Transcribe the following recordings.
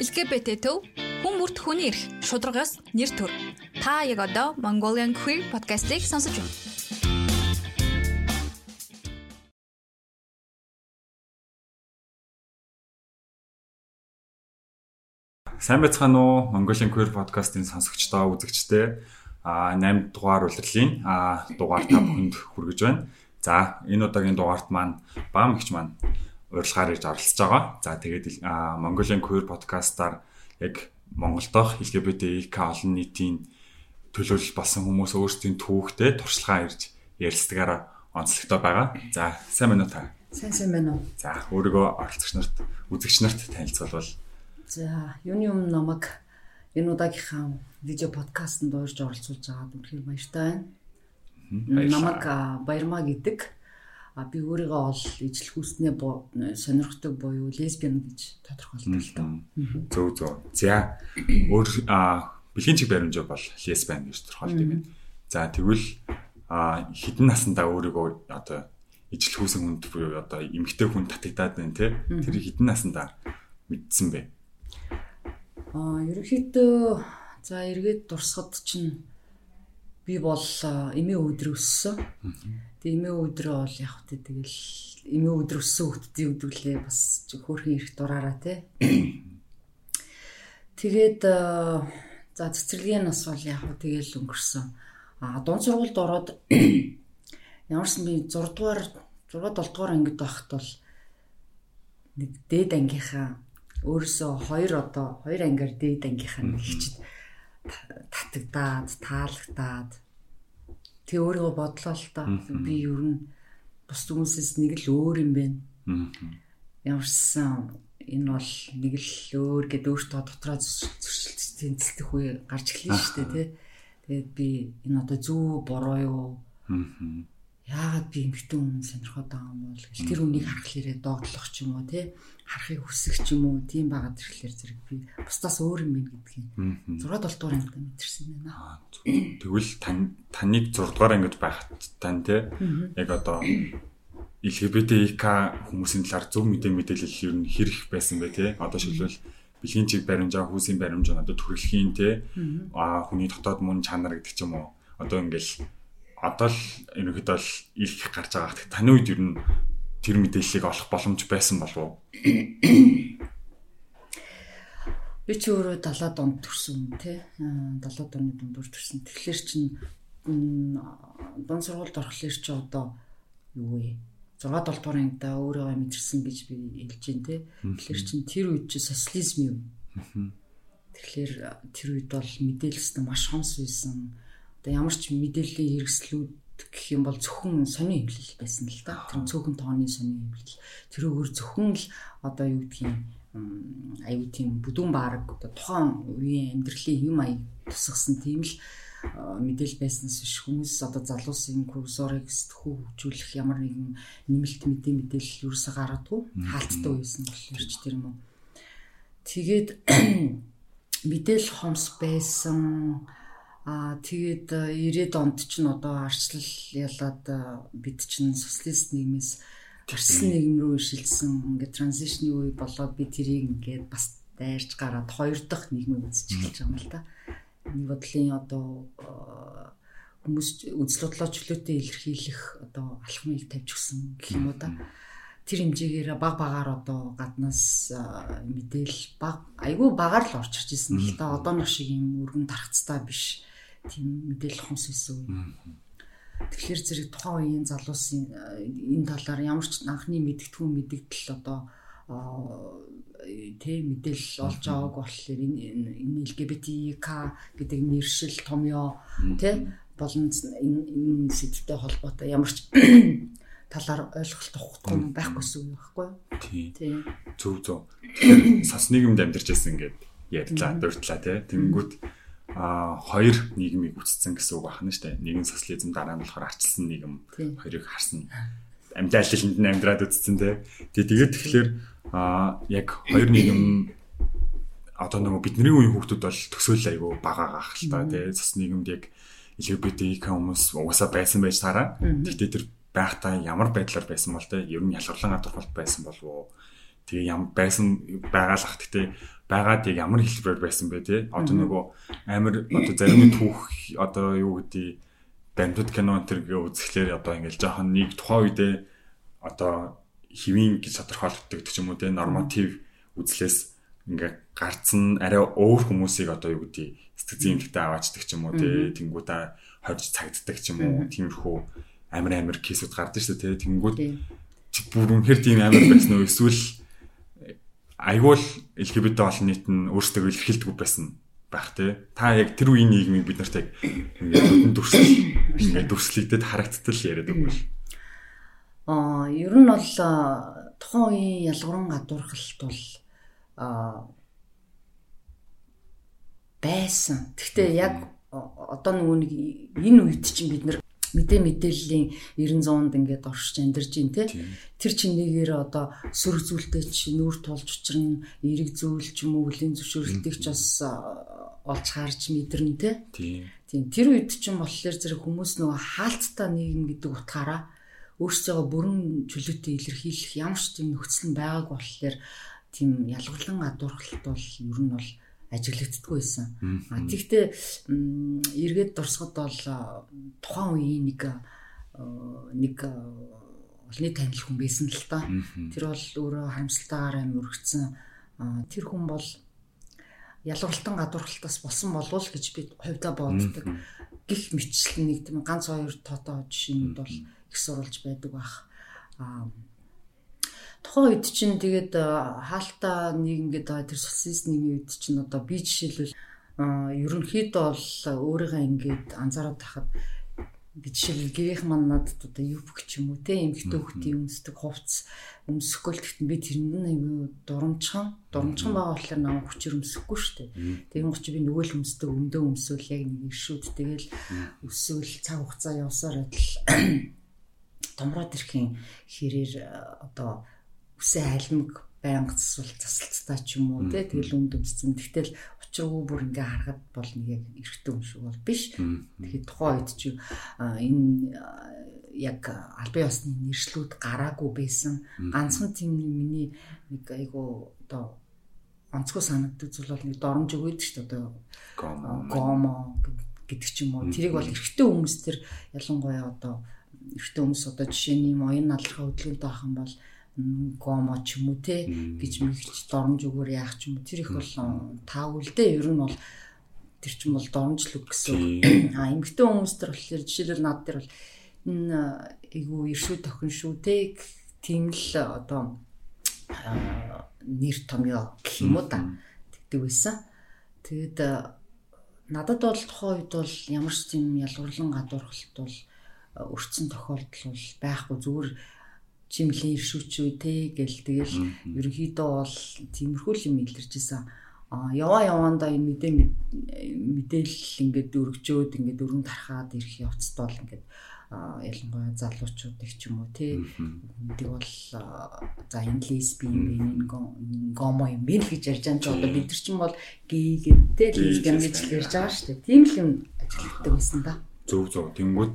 LGBT төв хүн бүрт хүний эрх, шударгаас нэр төр. Та яг одоо Mongolian Queer podcast-ийг сонсож байна. Сайн байцгаана уу? Mongolian Queer podcast-ийн сонсогчдоо, үзэгчдээ а 8 дугаар улирлын а дугаар та бүхэнд хүргэж байна. За, энэ удаагийн дугаарт маань баам ихч маань урилгаар ирж оролцож байгаа. За тэгээд Mongolian Queer podcast-аар яг Монголдох LGBTQ олон нийтийн төлөөлөл болсон хүмүүс өөрсдийн түүхтэй туршлагаа ирж ярилцлагаараа онцлогтой байгаа. За сайн байна уу та? Сайн сайн байна уу? За өөрийгөө оролцогч нарт, үзэгч нарт танилцуулбал. За юуны өмнө намайг энэ удаагийнхаа видео подкастт уурж оролцуулж байгаад үнэхээр баяртай байна. Намайг Баярмаа гэдэг би өөрийгөө ол ижил хүүснээ сонирхдаг буюу лесбиан гэж тодорхойлдог л доо. Зөв зөв. За өөр бэлгийн чиг баримжаа бол лесбиан гэж тодорхойлдог юм. За тэгвэл хідэн насандаа өөрийгөө одоо ижил хүүсэн хүнд буюу одоо эмгтэй хүн татагдаад байна те. Тэр хідэн насандаа мэдсэн бэ. Аа ерөнхийдөө за эргээд дурсахад чинь би бол эмээ өдөр Тэгээ эмээ өдрөө бол яг хөтэ тэгэл эмээ өдөр өссөн хүүхдийн өдөглөө бас хөөрхөн их дураараа те. Тэгээд за цэцэрлэгийн нас бол яг хөө тэгэл өнгөрсөн. А дунд сургуульд ороод ямарсан би 6 дугаар 6 7 дугаар ангид байхад бол нэг дээд ангийнхаа өөрөөсөө хоёр одоо хоёр ангиар дээд ангийнхаа нэг хичэд татагдаад таалагдаад тэг өөрийгөө бодлоо л та би ер нь бус хүмүүсээс нэг л өөр юм байна. Ямарсан энэ бол нэг л өөр гэд өөртөө дотроо зөрчилдөж тэнцэлдэх үе гарч эхэлнэ шүү дээ тий. Тэгээд би энэ одоо зөв буруу юу? Яагаад би эмгтэн хүн сонирхоод байгаа юм бол тэр үнийг харах хэрэг догтлох ч юм уу тий? Харахыг хүсэх ч юм уу? Тийм байгаад ирэхлээр зэрэг би бусдаас өөр юм байна гэдгийг 6 7 дугаар ангид мэдэрсэн байна. Тэгвэл таныг 6 дугаар ангид байхад тань те яг одоо LGBTQ хүмүүсийн талаар зөв мэдээ мэдээлэл ер нь хэрэг байсан бэ те одоо шилбэл бэлгийн чиг баримжаа хүүсийн баримжаа одоо төрөлхийн те а хүний дотоод мөн чанар гэдэг ч юм уу. Одоо ингээл одоо л ерөнхийдөө л их гарч байгаа. Таны үед ер нь тэр мэдээллийг олох боломж байсан болов уу? Би ч өөрөө 70 донд төрсөн тий. 70 оны дундуур төрсөн. Тэгэхээр чин дунд сургуульд орохлоор чи одоо юу вэ? 6 7 дугаар ангида өөрийгөө мэдэрсэн гэж би хэлж байна тий. Тэгэхээр чин тэр үед чи социализм юм. Тэгэхээр тэр үед бол мэдээлэлс маш хомс байсан. Одоо ямар ч мэдээллийн хэрэгслүүд гэх юм бол зөвхөн сони хэмлэл байсан л да. Тэр цөөхөн тооны сони хэмлэл. Тэр өөр зөвхөн л одоо юу гэдгийг аюу тийм бүдүүн баараг одоо тухайн үеийн амьдралын юм аяг тусгасан тийм л мэдээл байснаас биш хүмүүс одоо залуусын курсорыг сэтгхүү хөгжүүлэх ямар нэгэн нэмэлт мэдээ мэдээлэл юусаа гаргадгүй хаалттай байсан болохоор ч тэр юм уу. Тэгээд мэдээлэл хомс байсан Аа тэгээд 90-ад онд ч н одоо арчлал ялаад бид чинь социалист нийгмээс гарсан нийгэм рүү шилжсэн ингээд транзишны үе болоод би тэрийг ингээд бас дайрч гараад хоёр дахь нийгмийг үзэж эхэлж байгаа юм л да. Нэг бодлын одоо хүмүүс үзэл бодлоо чөлөөтэй илэрхийлэх одоо алхмыг тавьж өгсөн гэх юм уу да. Тэр хэмжээгээр баг багаар одоо гаднаас мэдээл баг айгүй багаар л орж ирж ирсэн. Гэхдээ одоо нэг шиг юм өргөн тархацтай биш тийм мэдээлэл хонс байсан үе. Тэгэхээр зэрэг тухайн үеийн залуусын э, энэ талаар ямар ч анхны мэдгэдэггүй мэдгдэл одоо тэ мэдээлэл олж авааг болохоор энэ энэ LGBTQ гэдэг нэршил томьёо тэ болон энэ сэдвтэй холбоотой ямар ч талаар ойлголт авахгүй байхгүйсэн юм байхгүй юу? Тийм. Зөв зөв. Тэгэхээр сас нийгэмд амьдарч байсан ингээд ярьлаа, дурдлаа тий. Тэнгүүд а хоёр нийгмийг үтцсэн гэсэн үг байна шүү дээ. Нэгэн социализм дараа нь болохоор арчилсан нийгэм хоёрыг харсан. Амьдлалд нь амьдраад үтцсэн те. Тэгээ тэгээд тэгэхээр а яг хоёр нийгэм одоо нөгөө бидний үеийн хүүхдүүд бол төсөөлөл айгүй бага гаах л та тий. Цус нийгэмд яг LGBTQ хүмүүс угаасаа байсан байж таараа. Гэхдээ тэр байхдаа ямар байдлаар байсан бол те ер нь ялгарлан гадуурхалт байсан болов уу? Тэгээ ям байсан байгаалах гэхдээ байгаад яг ямар хэлбэрээр байсан бэ те одоо нөгөө амар одоо зарим түүх одоо юу гэдэг бамтд кино энэ төр үзэхлээр одоо ингээл жоохон нэг тухайн үедээ одоо хэвийн гэж тодорхойлогддог ч юм уу те норматив үзлээс ингээ гарцсан арай өөр хүмүүсийг одоо юу гэдэг сэтгэл зүйн эмгэгтэй аваачдаг ч юм уу те тэнгуүтэ хорж цагддаг ч юм уу. Тиймэрхүү амар амар кейсүүд гардаг шүү те тэнгуүт бүр үнэхэр тийм амар байсан уу? Эсвэл айгуул LGBT олон нийт нь өөрсдөө илэрхийлдэг байсан байх те. Та яг тэр үеийн нийгмийг бид нарт яг ингээд дүрсэл ингээд дүрслэгдэд харагдтал яриад өгвөл. Аа, ер нь бол тухайн үеийн ялгууран гадуурхалт бол аа байсан. Гэхдээ яг одоо нөгөө нэг энэ үед чинь бид нар мэдээ мэдээллийн 90 100-д ингээд оршиж амьдарч байна те тэр чинь нэгээр одоо сөрөг зүйлтэй чи нүүр тулж учрна эерэг зүйл ч юм уу хөлийн зөвшөөрлөлтийг ч бас олж харж мэдэрнэ те тийм. Тэр үед чинь болохоор зэрэг хүмүүс нөгөө хаалттай нийгэм гэдэг утгаараа өөрсдөө бүрэн чөлөөтэй илэрхийлэх ямар ч тийм нөхцөл нь байгааг болохоор тийм ялгарлан адуурхалт бол ер нь бол ажиглагддаггүй байсан. А тэгтээ эргээд дурсахад бол тухайн үеийн нэг нэг олны танил хүн байсан л та. Тэр бол өөрөө харамсалтайгаар амь өргөцсөн. Тэр хүн бол ялгарлалтан гадуурхалтаас болсон болов л гэж би хувьдаа боддог. Гэх мэтчил нэг тийм ганц хоёр тоотоо жишээнүүд бол их сурулж байдаг бах. Аа тухайн үед чинь тэгээд хаалтаа нэг ингээд тэр социалист нийгмийн үед чинь одоо би жишээлбэл ерөнхийдөө бол өөрийгөө ингээд анзаараад тахад би жишээлбэл гэрийнх маань надад одоо юу ч юм уу те эмгтээ хөхтийн өмсдөг хувцс өмсөхгүй л гэхдээ би тэрэнд нь аюу дурамчхан дурамчхан байгаа болохоор намайг хүчээр өмсөхгүй шүү дээ. Тэгээд гоч би нөгөө л өмсдөг өмдөө өмсөөл яг нэг иршүүд тэгэл өсөөл цаг хугацаа явсаар адил томроод ирэхин хэрээр одоо үсээ айлмаг байнга засвал засалцтай ч юм уу тий тэгэл үнд өмссөн. Тэгтэл учиргүй бүр ингээ харахад бол нэг яг эргэтэй юм шиг бол биш. Тэгэхээр тухайн үед чи энэ яг албан ёсны нэршлүүд гараагүй байсан. Ганцхан тийм миний нэг айгу одоо онцгой санагддаг зүйл бол нэг доромж өгөөд шүү дээ одоо гомо гэдэг ч юм уу. Тэрийг бол эргэтэй хүмүүс төр ялангуяа одоо эргэтэй хүмүүс одоо жишээний моён надлахаа хөдөлгөөнтэй юм бол гомо ч юм уу те гэж мэгч доромж өгөр яах ч юм тэр их бол таагүлдээ ер нь бол тэр чинь бол доромжлог гэсэн. А эмгтэн хүмүүс төр болохоор жишээлбэл над дээр бол энэ айгу иршүү тохин шүү те тийм л одоо нэр томьёо гэх юм уу да тэгдэг байсан. Тэгэд надад бол тухайн үед бол ямар ч тийм ялгуурлан гадуурхалт бол өрцөн тохиолдол бол байхгүй. Зүгээр чимлийн иршүүчүү те гэл тэгэл ерөнхийдөө бол тиймэрхүү юм илэрч исэн. А яваа яваандаа энэ мэдээ мэдээлэл ингээд өргөжөөд ингээд өрн тархаад ирэх явцд бол ингээд ялангуяа залуучуудыг ч юм уу тий гэдэг бол за энэ лесби юм бэ энэ гомо юм бэ гэж ярьж байгаа ч одоо бид нар ч юм бол гей гэдэг лесбиан гэж ярьж байгаа шүү дээ. Тийм л юм ажилладаг байсан да зөв зөв. Тэнгүүд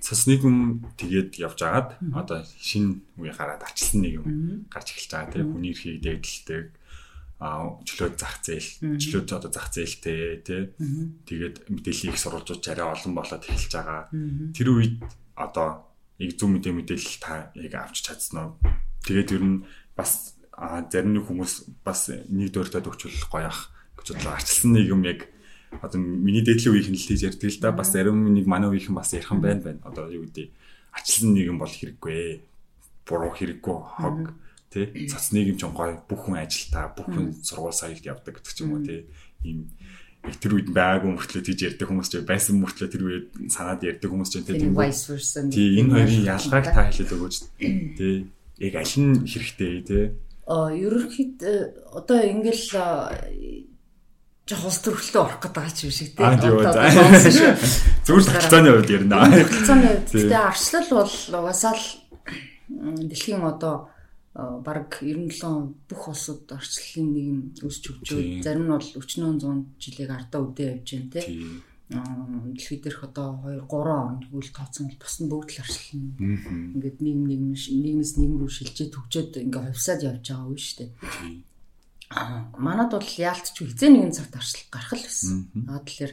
цасны юм тэгээд явж агаад одоо шинэ үе гараад ачилсан нэг юм гарч эхэлж байгаа тийм хүний эрхийг дээдэлдэг а чөлөө зах зээл чөлөө одоо зах зээлтэй тий тэгээд мэдээллийг сурвалжууч арай олон болоод эхэлж байгаа. Тэр үед одоо яг зөв мэдээ мэдээлэл та яг авч чадсан уу? Тэгээд ер нь бас зарим нэг хүмүүс бас нэг дөрөлтөд өгчөл гоё ах гэж бодлоо. Арчилсан нэг юм яг одоо миний дээдлийн үеийнх нь л тийж ярьдаг л да. Бас зарим нэг манай үеийнхэн бас ярих юм байна байна. Одоо юу гэдэг ачлан нэг юм бол хэрэггүй. Буруу хэрэггүй хог тий? Цацныг юм ч гоё бүх хүн ажилтаа бүх хүн сургууль саялд явдаг гэдэг ч юм уу тий? Ийм тэр үед байгаагүй мөртлөө тийж ярьдаг хүмүүс ч байсан мөртлөө тэр үед санаад ярьдаг хүмүүс ч тийм тий? энэ хоёрын ялгааг та хэлээд өгөөч тий? Яг аль нь хэрэгтэй тий? А ерөнхийд одоо ингээл жоох улс төрөлтөө орох гэдэг байгаа ч юм шиг тийм. Зүгээр хугацааны хувьд ярина. Хугацааны хувьд гэхдээ арчлал бол угаасаа л дэлхийн одоо бараг 97 бүх улсууд арчлалын нэг юм өсч өгчөө. Зарим нь бол 40 100 жилийг ардаа үдээ явж байна тийм. дэлхий дээрх одоо 2 3 он тэгвэл тооцсон бол бос нь бүгд л арчилна. Ингээд нийгэм нийгэм нийгэмээс нийгэм рүү шилжиж төгжөөд ингээд хувьсаад явж байгаа үе шүү дээ. Аа манад бол яалтч хизээ нэгэн цагт арчлах гарах л байсан. Аа тэгэхээр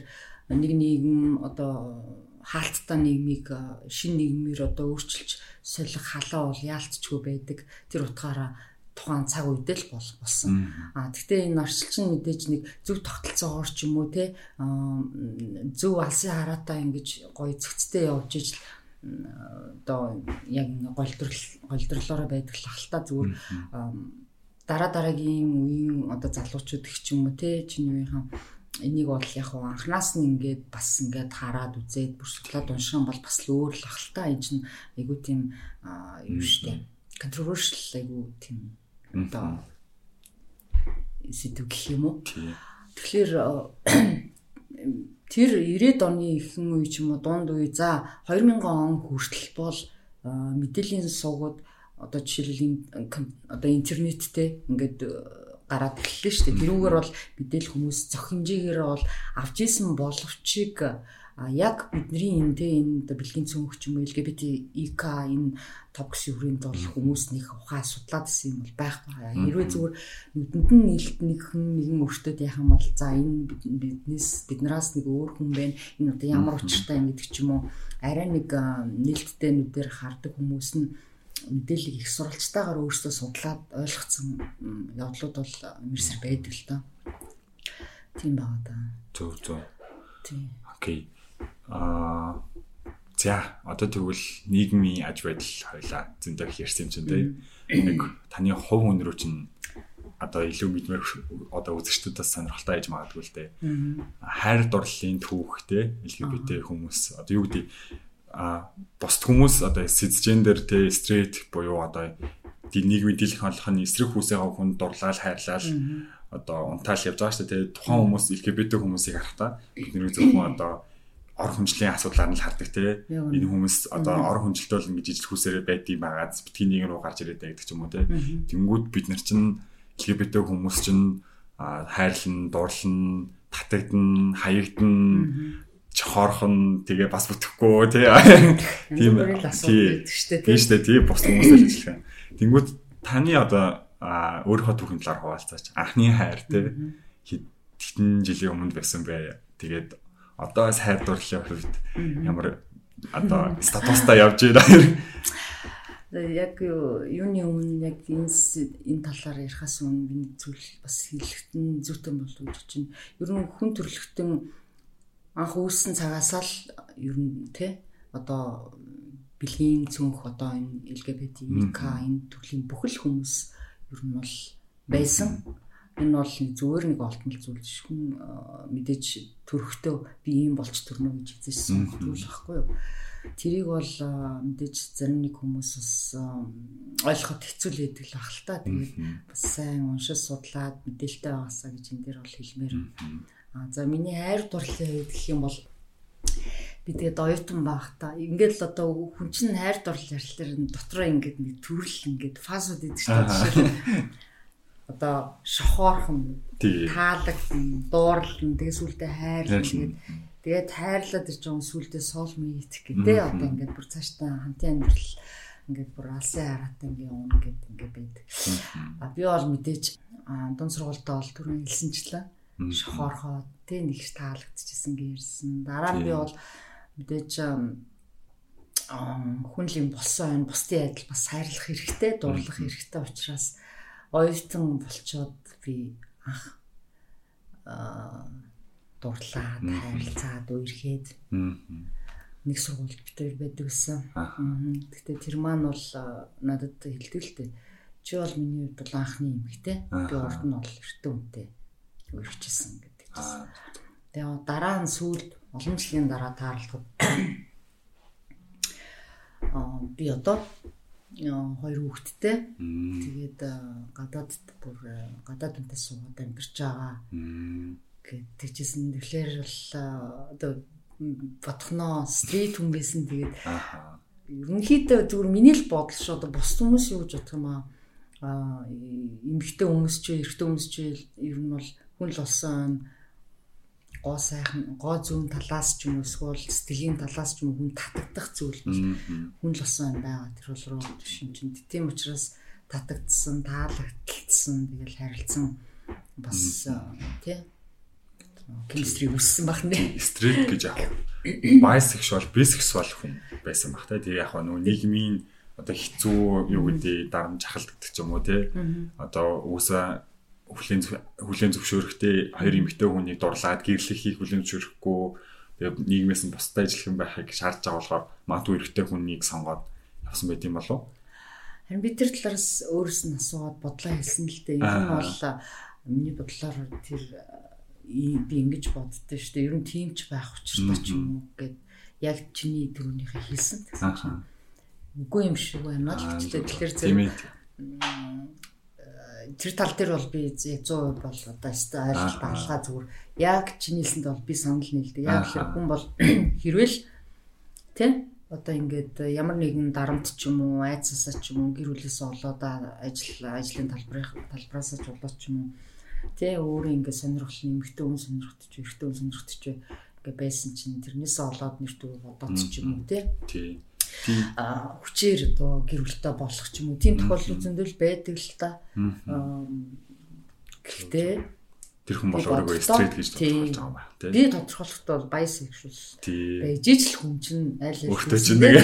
нэг нийгэм одоо хаалттай нийгмийг шин нийгмээр одоо өөрчилж солих халаа бол яалтчгүй байдаг. Тэр утгаараа тухайн цаг үедээ л бол болсон. А тэгтээ энэ орчилчин мэдээж нэг зөв тогтолцоогоор ч юм уу те зөв алсын хараатаа ингэж гоё зөгцтэй явж ижил одоо яг голдрол голдрлоороо байдаг л хальтаа зүгээр дараа дараагийн үеийн одоо залуучууд их ч юм уу те чиний үеийнхэн энийг бол яг анханаас нь ингээд бас ингээд хараад үзээд бүр судлаад унших юм бол бас л өөр л ахaltaа энэ чинь айгуу тийм юу штэ controversial айгуу тийм одоо сэдв гэх юм уу. Тэгэхээр тэр 90-ад оны ихэнх үе ч юм уу дунд үе за 2000 он хүртэл бол мэдээллийн сувгууд одоо жишээлбэл одоо интернеттэй ингээд гараад эхэллээ шүү дээ. Тэрүүгээр бол мэдээл хүмүүс зөх хэмжээгээр бол авч исэн боловчийг яг бидний энэ тэ энэ бэлгийн цөөнх ч юм LGBT EK энэ токс хүрээнд бол хүмүүс нэг ухаа судлаад исэн юм бол байхгүй. Хэрвээ зүгээр нүдэнд нь нэлт нэгэн нэгэн өртөд юм бол за энэ биднээс биднээс нэг өөр хүн байна. Энэ одоо ямар учиртай юм гэдэг ч юм уу арай нэг нэлттэй нүдээр хардаг хүмүүс нь мэдээллийг их суралцтайгаар өөрсдөө судлаад ойлгоцсон явдлууд бол мэрсэр байдаг л доо. Тийм баа да. Зөв зөв. Тийм. Окей аа за одоо тэгвэл нийгмийн аж байдал хоёлаа зөндөө ярьсан юм чинь тийм яг таны хувь рүү чинь одоо илүү мэдмээр одоо үзэгчдүүдээс сонирхолтой байж магадгүй л дээ. Хайр дурлалын түүх те LGBT хүмүүс одоо юу гэдэг а бос хүмүүс одоо сизгендер те стрейт буюу одоо нийгмийн дийлэх нь эсрэг хүсээ хүн дурлал хайрлал одоо унтаал явж байгаа шүү дээ. Тухайн хүмүүс LGBT хүмүүсийг харахтаа бидний зөвхөн одоо ор хүнжлийн асуудлаар нь л хардаг те. Энэ хүмүүс одоо ор хүнжилтөөл ингэж ижил хүсээрээ байдгийг байгаад битгий нэг рүү гарч ирээд байдаг ч юм уу те. Тэнгүүд бид нар чинь LGBT хүмүүс чинь хайрлан, дурлан, татагдсан, хаягдан чохорхон тэгээ бас бүтэхгүй тий. Тийм дээ. Тийм шүү дээ. Тийм бус хүмүүстэй ажиллах. Тэнгүүд таны одоо өөрийнхөө түүхийн талаар хуваалцаач. Анхны хайр тий. Хэдэн жилийн өмнө байсан бэ? Тэгээд одоо сайр дурлалын хувьд ямар одоо статустай явж байна. Яг юуны өмнө яг энэ энэ талаар ярихаас өмнө би зүйл бас хэлэхэд зүйтэй болов гэж чинь. Ер нь хүн төрлөختөн анх үүссэн цагаасаа л ер нь тий одоо бэлгийн цүнх одоо энэ LGBT к энэ төрлийн бүхэл хүмүүс ер нь бол байсан. Энэ бол зүгээр нэг олдмол зүйл биш хүн мэдээж төрөхтөө би ийм болч төрнө гэж хэлсэн зүйл байхгүй юу. Тэрийг бол мэдээж зарим нэг хүмүүс бас ойлгоход хэцүү л байдаг л баг л та. Тэгээд бас сайн уншиж судлаад мэдээлэлтэй байгаасаа гэж энэ дээр бол хэлмээр. А за миний хайр дурлалын хувьд гэх юм бол би тэгээд оюутан байх та. Ингээд л одоо хүн чинь хайр дурлал ярьхлаар дотроо ингээд нэг төрөл ингээд идэг шүү дээ одоо шохоорхон таалагдсан дуурлан тэгээ сүултээ хайрлан тэгээд тэгээд хайрлаад ирж байгаа сүултээ соол мийт гэдэг. Одоо ингээд бүр цаашдаа хамтын амьдрал ингээд бүр алсын хараатай ингээд уун гэд ингээд байдаг. А би бол мэдээж дунд сургуультаа бол түрүүн хэлсэнчлээ шохоорхоо тэг нэгш таалагдчихсан гэрсэн. Дараа нь би бол мэдээж хүн л юм болсон байна. Бусдын адил бас хайрлах хэрэгтэй, дурлах хэрэгтэй учраас оюутан болчоод би анх дурлаад харилцаад үерхэд нэг сургуульд битээр байдаг гэсэн. Гэтэ тэр маань бол надад хэлдэг л дээ. Чи бол миний хувьд бол анхны эмэгтэй. Би урд нь бол эртэн үнтэй үерчсэн гэдэг. Тэгээ дараа нь сүүлд олон жилийн дараа таарлахад аа би одоо хоёр хүүхэдтэй. Тэгээд гадаадд бүр гадаад үнтэй суугаад амьдарч байгаа. Гэт тэгжсэн. Тэгэхээр бол одоо бодхноо стрит хүн байсан. Тэгээд ерөнхийдөө зүгээр миний л бодол шүү. Одоо бус хүмүүс юу гэж бодох юм. Аа эмэгтэй хүмүүс ч эрэгтэй хүмүүс ч ер нь бол хүн л болсон гоо сайхан гоо зүүн талаас ч юм уу эсвэл сэтгэлийн талаас ч юм хүн татагдах зүйл бол хүн л болсон байгаа. Тэр бол руу шин чин. Тийм учраас татагдсан, таалагдсан, тэгэл харилцсан бас тий chemistry үссэн бах нэ. Стрит гэж яг bisexual, bisexual хүн байсан бах те. Тэгээ яг нөгөө нийгмийн одоо хэцүү юу гэдэг дарамж хахалддаг ч юм уу те. Одоо үсээ хүлийн хүлийн зөвшөөрөхтэй хоёр эмэгтэй хүнийг дурлаад гэрлэхийг хүлийн зөвшөөрөхгүй тэгээ нийгмээс нь бусдад ажиллах юм байхыг шаардж байгаа болохоор магадгүй эрэгтэй хүнийг сонгоод явсан байт юм болов уу? Харин бид тэр талаараас өөрөөс нь асууад бодлоо хэлсэн л дээ. Ер нь бол миний бодлоор тэр би ингэж боддоо шүү дээ. Ер нь тийм ч байх учиртай ч юм уу гэд яг чиний төрөнийхөө хэлсэн гэсэн. Үгүй юм шиг байна л ч тэгэхээр зэрэг тэр тал дээр бол би 100% бол одоо өстой ойлголт авалгаа зүгээр. Яг чинийсэнд бол би санал нийлдэг. Яг л хүн бол хэрвэл тий одоо ингээд ямар нэгэн дарамт ч юм уу айцсаа ч юм уу гэр бүлээс олоод ажил ажлын талбарын талбараас ч болоод ч юм уу тий өөрөө ингээд сонирхол нэмэгтэй хүн сонирхтож эрэгтэй хүн сонирхтож ингээд байсан чинь тэрнээсээ олоод нэртүү бодоод ч юм уу тий хүчээр одоо гэр бүлтэй болох ч юм уу. Тийм тохиолдол зөндөл байдаг л та. Гэхдээ тэр хүн бол өөрийгөө стрейт гэж тодорхойлж байгаа юм байна тийм. Би тодорхойлохдоо бол bisexual байж ижил хүн чинь аль аль өөртөө чинь нэг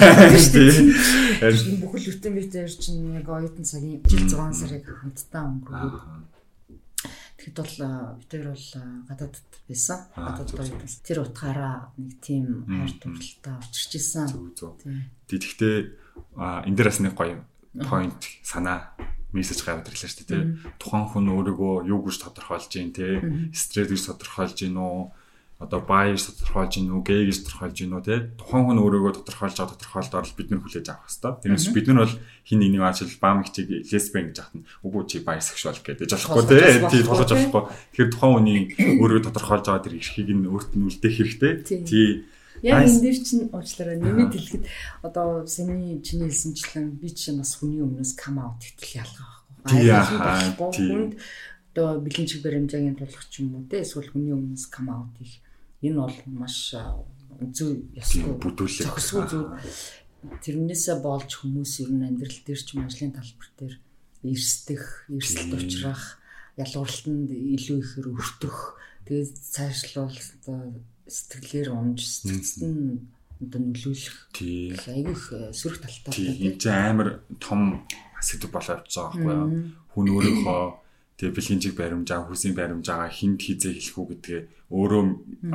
тийм. Бүхэл бүтэн биетээр чинь яг оюутан цагийн жил 6 сарыг хамтдаа өнгөрөөд Тэгэхэд бол бид тэр бол гадаадд байсан. Гадаадд оюутан. Тэр утгаараа нэг тийм хайр дурлалтай учирч исэн. Тэгэхдээ энэ дээр бас нэг гоё point санаа мессеж гараад ирлээ шүү дээ. Тухайн хүн өөрийгөө юу гэж тодорхойлж гин те гэж тодорхойлж гин үү одоо баяж тодорхойлж гин үү гэж тодорхойлж гин үү те тухайн хүн өөрийгөө тодорхойлж байгаа тодорхойлолтоор л бид нар хүлээж авах хэрэгтэй. Тэрнээс бид нар бол хин нэгний ажил баам хичээг лесбиан гэж ахна. Үгүй чи баясексуал гэдэг болохгүй те. Тий болгож болохгүй. Тэгэхээр тухайн хүний өөрийгөө тодорхойлж байгаа тэр эрхийг нь өөрт нь үлдээх хэрэгтэй. Тий Яг энэ дэр чинь уучлаарай нэмэт хэлэхэд одоо сэний чиний хэлсэнчлэн би чинь бас хүний өмнөөс кам аут гэтэл ялгаа байхгүй. Хүнд одоо бэлэн чиг баримжаагийн тулах ч юм уу те эсвэл хүний өмнөөс кам аут их энэ бол маш зүй ясгүй бүдүүлэг зохисгүй зүйл тэрнээсээ болж хүмүүс ер нь амьдрал дээр ч ажлын талбар дээр эрсдэх, эрсдэлд учрах, ялгуурлалтанд илүү ихээр өртөх, тэгээд цаашлуул одоо сэтгэлээр унж сэтгэцэд нь одоо нөлөөлөх. Айгүй их э, сөрөг талтай. Тийм энэ амар том сэдв болоо явцсан байхгүй юу? Хүн өөрийнхөө тэгээ бэлгинжиг баримжаа, хүсийн баримжаагаа хинт хизээ хэлэх үү гэдгээ өөрөө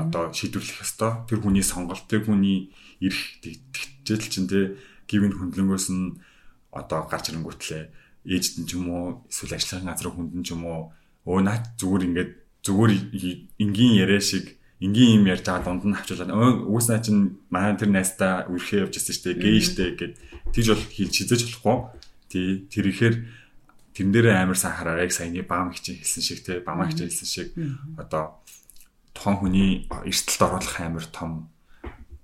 одоо шийдвэрлэх ёстой. Тэр хүний сонголт, тэр хүний эрх тэгжэл чинь тэгээ гівэн хөндлөнгөөс нь одоо гарч ирэнгүүтлээ ээжд нь ч юм уу эсвэл ажиллагааны газрын хүнд нь ч юм уу. Өө наа зүгээр ингээд зүгээр энгийн яриа шиг энгийн юм ярьж байгаа дунд нь авчуулаад өөс наа чин манай тэр найстаа үрхээ явж ирсэн шүү дээ гээ штэ гэд. Тийж бол хэлж хизэж болохгүй. Тий тэр ихээр тэн дээр амар сан хараа яг саяны баам хичээн хэлсэн шиг те бамаа хичээн хэлсэн шиг. Одоо тухайн хүний эрсдэлд оруулах амар том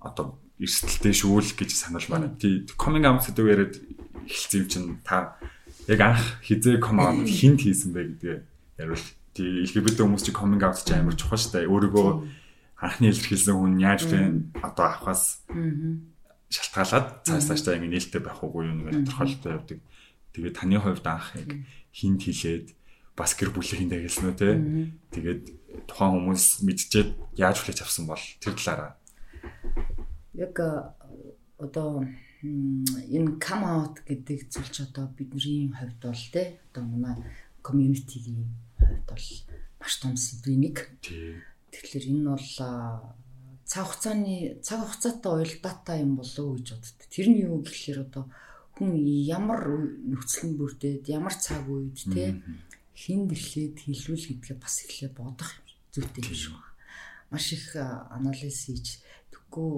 одоо эрсдэлтэй шүүл гэж санал байна. Тий coming out гэдэг яриад эхэлсэн юм чинь та яг анх хизээ come out хинт хийсэн бэ гэдгээ яривал. Тий LGBT хүмүүс чи coming out ч амар чухал штэ. Өөрийгөө анхны илэрхийлсэн хүн яаж вэ одоо авахаас шалтгаалаад цааш цаашдаа ингэ нээлттэй байх уугүй юу нэг тодорхойлолтой явдаг. Тэгээд таны хувьд анх яг хинт хилээд бас гэр бүлийнхэндээ хэлсэн үү те. Тэгээд тухайн хүмүүс мэдчихээд яаж хүлээж авсан бол тэр талаараа. Яг одоо энэ come out гэдэг зүйл ч одоо бидний хувьд бол те одоо манай community-ийн хувьд бол маш том сэдвийн нэг. Тэгэхээр энэ бол цаг хугацааны цаг хугацаатай уялдаатай юм болов уу гэж боддог. Тэр нь юу гэхээр одоо хүн ямар нөхцөл бүрдээд ямар цаг үед те хин дэрлээд хилүүл гэдгээ бас эхлээ бодох зүйтэй юм шиг байна. Маш их анализ хийж тэггүй